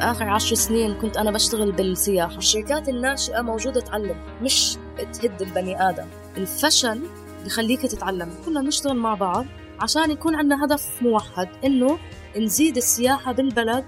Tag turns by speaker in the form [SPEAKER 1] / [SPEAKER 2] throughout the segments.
[SPEAKER 1] آخر عشر سنين كنت أنا بشتغل بالسياحة. الشركات الناشئة موجودة تعلم مش تهد البني آدم. الفشل بخليك تتعلم. كنا نشتغل مع بعض عشان يكون عندنا هدف موحد إنه نزيد السياحة بالبلد.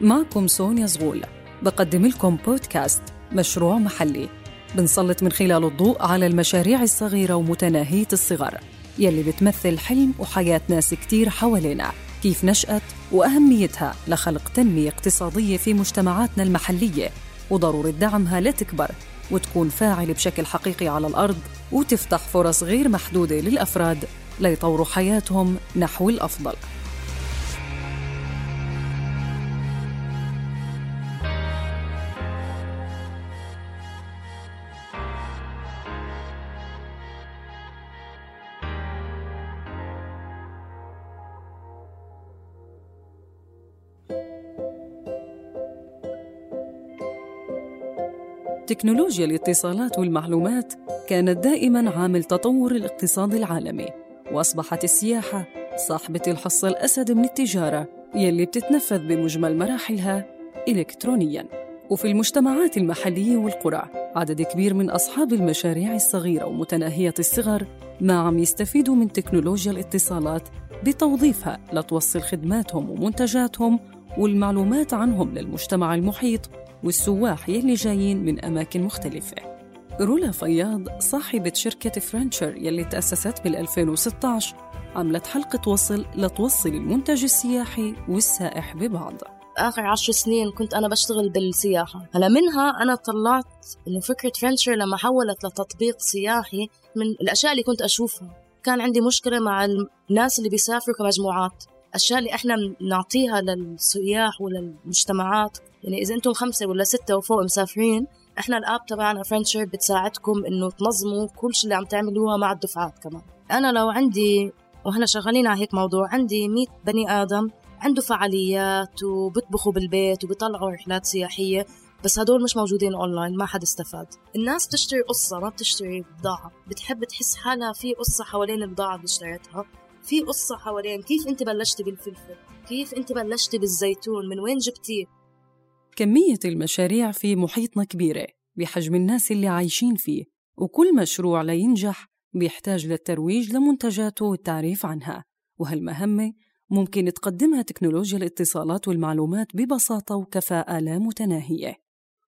[SPEAKER 2] معكم سونيا زغول. بقدم لكم بودكاست مشروع محلي. بنسلط من خلاله الضوء على المشاريع الصغيرة ومتناهية الصغر. يلي بتمثل حلم وحياة ناس كتير حوالينا. كيف نشأت وأهميتها لخلق تنمية اقتصادية في مجتمعاتنا المحلية وضرورة دعمها لتكبر وتكون فاعلة بشكل حقيقي على الأرض وتفتح فرص غير محدودة للأفراد ليطوروا حياتهم نحو الأفضل. تكنولوجيا الاتصالات والمعلومات كانت دائما عامل تطور الاقتصاد العالمي وأصبحت السياحة صاحبة الحصة الأسد من التجارة يلي بتتنفذ بمجمل مراحلها الكترونيا. وفي المجتمعات المحلية والقرى عدد كبير من أصحاب المشاريع الصغيرة ومتناهية الصغر ما عم يستفيدوا من تكنولوجيا الاتصالات بتوظيفها لتوصل خدماتهم ومنتجاتهم والمعلومات عنهم للمجتمع المحيط والسواح يلي جايين من أماكن مختلفة. رولا فياض صاحبة شركة فرانشر يلي تأسست بال 2016 عملت حلقة وصل لتوصل المنتج السياحي والسائح ببعض.
[SPEAKER 1] آخر عشر سنين كنت أنا بشتغل بالسياحة. هلا منها أنا طلعت إنه فكرة فرنشر لما حولت لتطبيق سياحي من الأشياء اللي كنت أشوفها. كان عندي مشكلة مع الناس اللي بيسافروا كمجموعات. الأشياء اللي إحنا بنعطيها للسياح وللمجتمعات. يعني إذا أنتم خمسة ولا ستة وفوق مسافرين إحنا الآب تبعنا فرنشر بتساعدكم إنه تنظموا كل شيء اللي عم تعملوها مع الدفعات كمان. أنا لو عندي وهنا شغالين على هيك موضوع عندي 100 بني آدم عنده فعاليات وبيطبخوا بالبيت وبيطلعوا رحلات سياحية بس هدول مش موجودين اونلاين ما حد استفاد. الناس بتشتري قصة ما بتشتري بضاعة. بتحب تحس حالها في قصة حوالين البضاعة اللي اشتريتها. في قصة حوالين؟ كيف أنت بلشتي بالفلفل؟ كيف أنت بلشتي بالزيتون؟ من وين جبتيه؟
[SPEAKER 2] كمية المشاريع في محيطنا كبيرة بحجم الناس اللي عايشين فيه وكل مشروع لينجح بيحتاج للترويج لمنتجاته والتعريف عنها. وهالمهمة ممكن تقدمها تكنولوجيا الاتصالات والمعلومات ببساطة وكفاءة لا متناهية.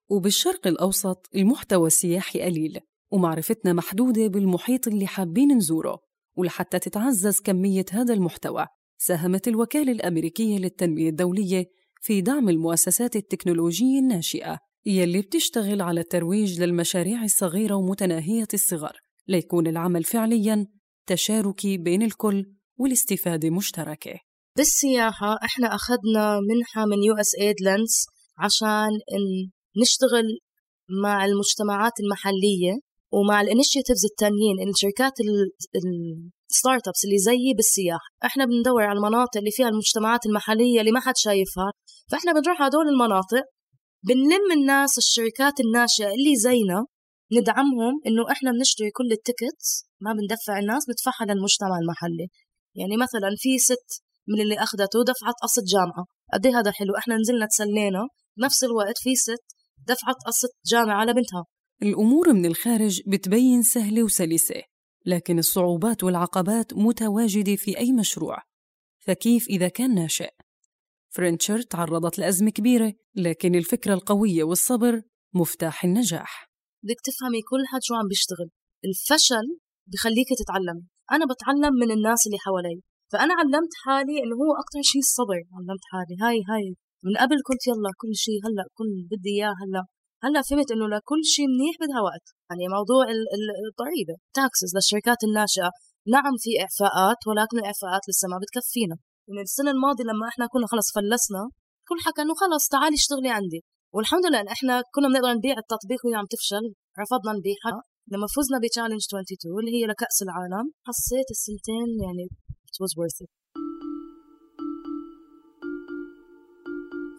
[SPEAKER 2] وبالشرق الأوسط المحتوى السياحي قليل ومعرفتنا محدودة بالمحيط اللي حابين نزوره. ولحتى تتعزز كمية هذا المحتوى ساهمت الوكالة الأمريكية للتنمية الدولية في دعم المؤسسات التكنولوجية الناشئة يلي بتشتغل على الترويج للمشاريع الصغيرة ومتناهية الصغر ليكون العمل فعلياً تشاركي بين الكل والاستفادة مشتركة.
[SPEAKER 1] بالسياحة إحنا أخذنا منحة من USAID لينس عشان نشتغل مع المجتمعات المحلية ومع ال initiatives التانيين الشركات ال startups اللي زيي بالسياحة. إحنا بندور على المناطق اللي فيها المجتمعات المحلية اللي ما حد شايفها. فإحنا بنروح على هدول المناطق بنلم الناس الشركات الناشئة اللي زينا ندعمهم إنه إحنا بنشتري كل ال tickets ما بندفع الناس ندفعها للمجتمع المحلي. يعني مثلا في ست من اللي أخذته دفعت قسط جامعة. قد إيه هذا حلو؟ إحنا نزلنا تسلينا بنفس الوقت في ست دفعت قسط جامعة لبنتها.
[SPEAKER 2] الأمور من الخارج بتبين سهلة وسلسة لكن الصعوبات والعقبات متواجدة في أي مشروع. فكيف إذا كان ناشئ؟ فرنتشر تعرضت لأزمة كبيرة لكن الفكرة القوية والصبر مفتاح النجاح.
[SPEAKER 1] بدك تفهمي كل حد شو عم بيشتغل. الفشل بخليك تتعلمي أنا بتعلم من الناس اللي حوالي. فأنا علمت حالي إنه هو أكتر شيء الصبر. علمت حالي. هاي هاي. من قبل كنت يلا كل شيء هلأ كل بدي إياه هلأ. هلأ فهمت إنه لكل شيء منيح بدها وقت. يعني موضوع الضريبه تاكسز للشركات الناشئة. نعم في إعفاءات ولكن الإعفاءات لسه ما بتكفينا. يعني السنة الماضية لما إحنا كنا خلص فلسنا كل حكى إنه خلص تعالي اشتغلي عندي. والحمد لله إحنا كنا بنقدر نبيع التطبيق وهي عم تفشل. رفضنا نبيعها. لما فزنا بتشالنج 22 اللي هي لكأس العالم حسيت السنتين يعني it was worth it.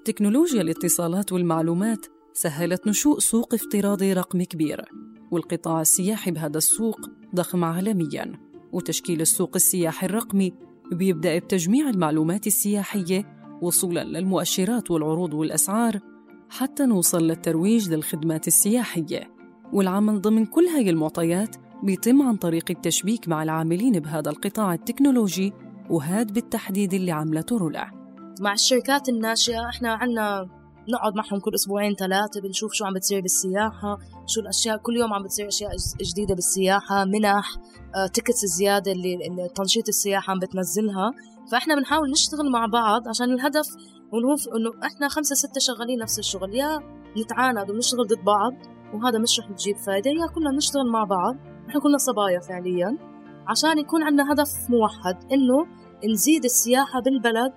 [SPEAKER 2] تكنولوجيا الاتصالات والمعلومات سهلت نشوء سوق افتراضي رقمي كبير والقطاع السياحي بهذا السوق ضخم عالميا. وتشكيل السوق السياحي الرقمي بيبدأ بتجميع المعلومات السياحية وصولا للمؤشرات والعروض والأسعار حتى نوصل للترويج للخدمات السياحية. والعمل ضمن كل هاي المعطيات بيتم عن طريق التشبيك مع العاملين بهذا القطاع التكنولوجي وهاد بالتحديد اللي عملته رولا
[SPEAKER 1] مع الشركات الناشئة إحنا عنا نقعد معهم كل أسبوعين ثلاثة بنشوف شو عم بتصير بالسياحة شو الأشياء كل يوم عم بتصير أشياء جديدة بالسياحة منح آه، tickets الزياده اللي تنشيط السياحة عم بتنزلها. فإحنا بنحاول نشتغل مع بعض عشان الهدف إنه إحنا خمسة ستة شغالين نفس الشغل يا نتعاند ونشتغل ضد بعض وهذا مش رح تجيب فايدة يا كلنا نشتغل مع بعض إحنا كلنا صبايا فعليا عشان يكون عندنا هدف موحد إنه نزيد السياحة بالبلد.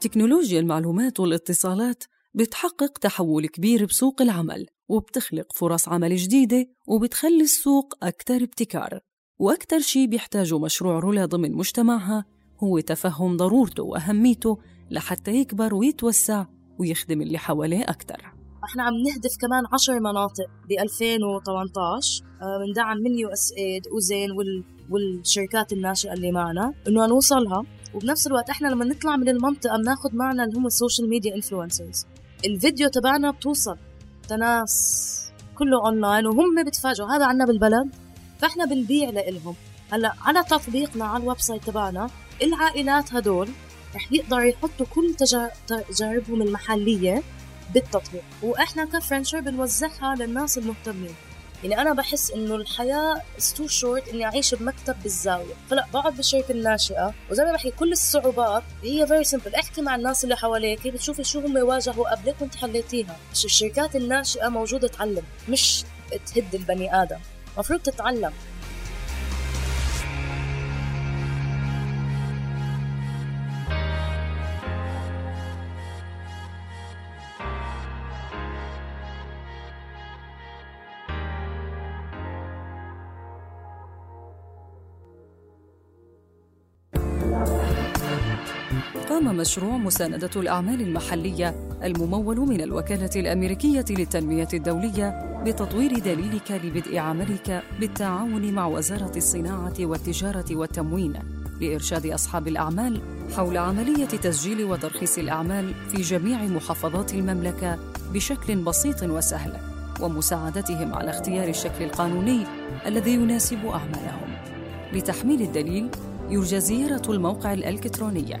[SPEAKER 2] تكنولوجيا المعلومات والاتصالات بتحقق تحول كبير بسوق العمل وبتخلق فرص عمل جديدة وبتخلي السوق أكثر ابتكار. وأكثر شيء بيحتاجه مشروع رولا ضمن مجتمعها هو تفهم ضرورته وأهميته لحتى يكبر ويتوسع ويخدم اللي حواليه أكثر
[SPEAKER 1] إحنا عم نهدف كمان عشر مناطق ب 2018 بندعم من USAID وزين وال والشركات الناشئة اللي معنا إنه نوصلها. وبنفس الوقت إحنا لما نطلع من المنطقة بناخذ معنا اللي هم ال social media influencers الفيديو تبعنا بتوصل. الناس. كله اونلاين وهم بتفاجئوا هذا عنا بالبلد. فإحنا بنبيع لإلهم. هلأ على تطبيقنا على ال website تبعنا العائلات هدول رح يقدروا يحطوا كل تجاربهم المحلية بالتطبيق. وإحنا ك venture بنوزعها للناس المهتمين. يعني أنا بحس إنه الحياة too short إني أعيش بمكتب بالزاوية. فلا بقعد بالشركة الناشئة وزي ما بحكي كل الصعوبات هي very simple احكي مع الناس اللي حواليك بتشوفي شو هم واجهوا قبلك وانت حليتيها. الشركات الناشئة موجودة تعلم مش تهد البني آدم. المفروض تتعلم.
[SPEAKER 2] قام مشروع مساندة الأعمال المحلية الممول من الوكالة الأمريكية للتنمية الدولية بتطوير دليلك لبدء عملك بالتعاون مع وزارة الصناعة والتجارة والتموين لإرشاد أصحاب الأعمال حول عملية تسجيل وترخيص الأعمال في جميع محافظات المملكة بشكل بسيط وسهل ومساعدتهم على اختيار الشكل القانوني الذي يناسب أعمالهم. لتحميل الدليل يرجى زيارة الموقع الإلكتروني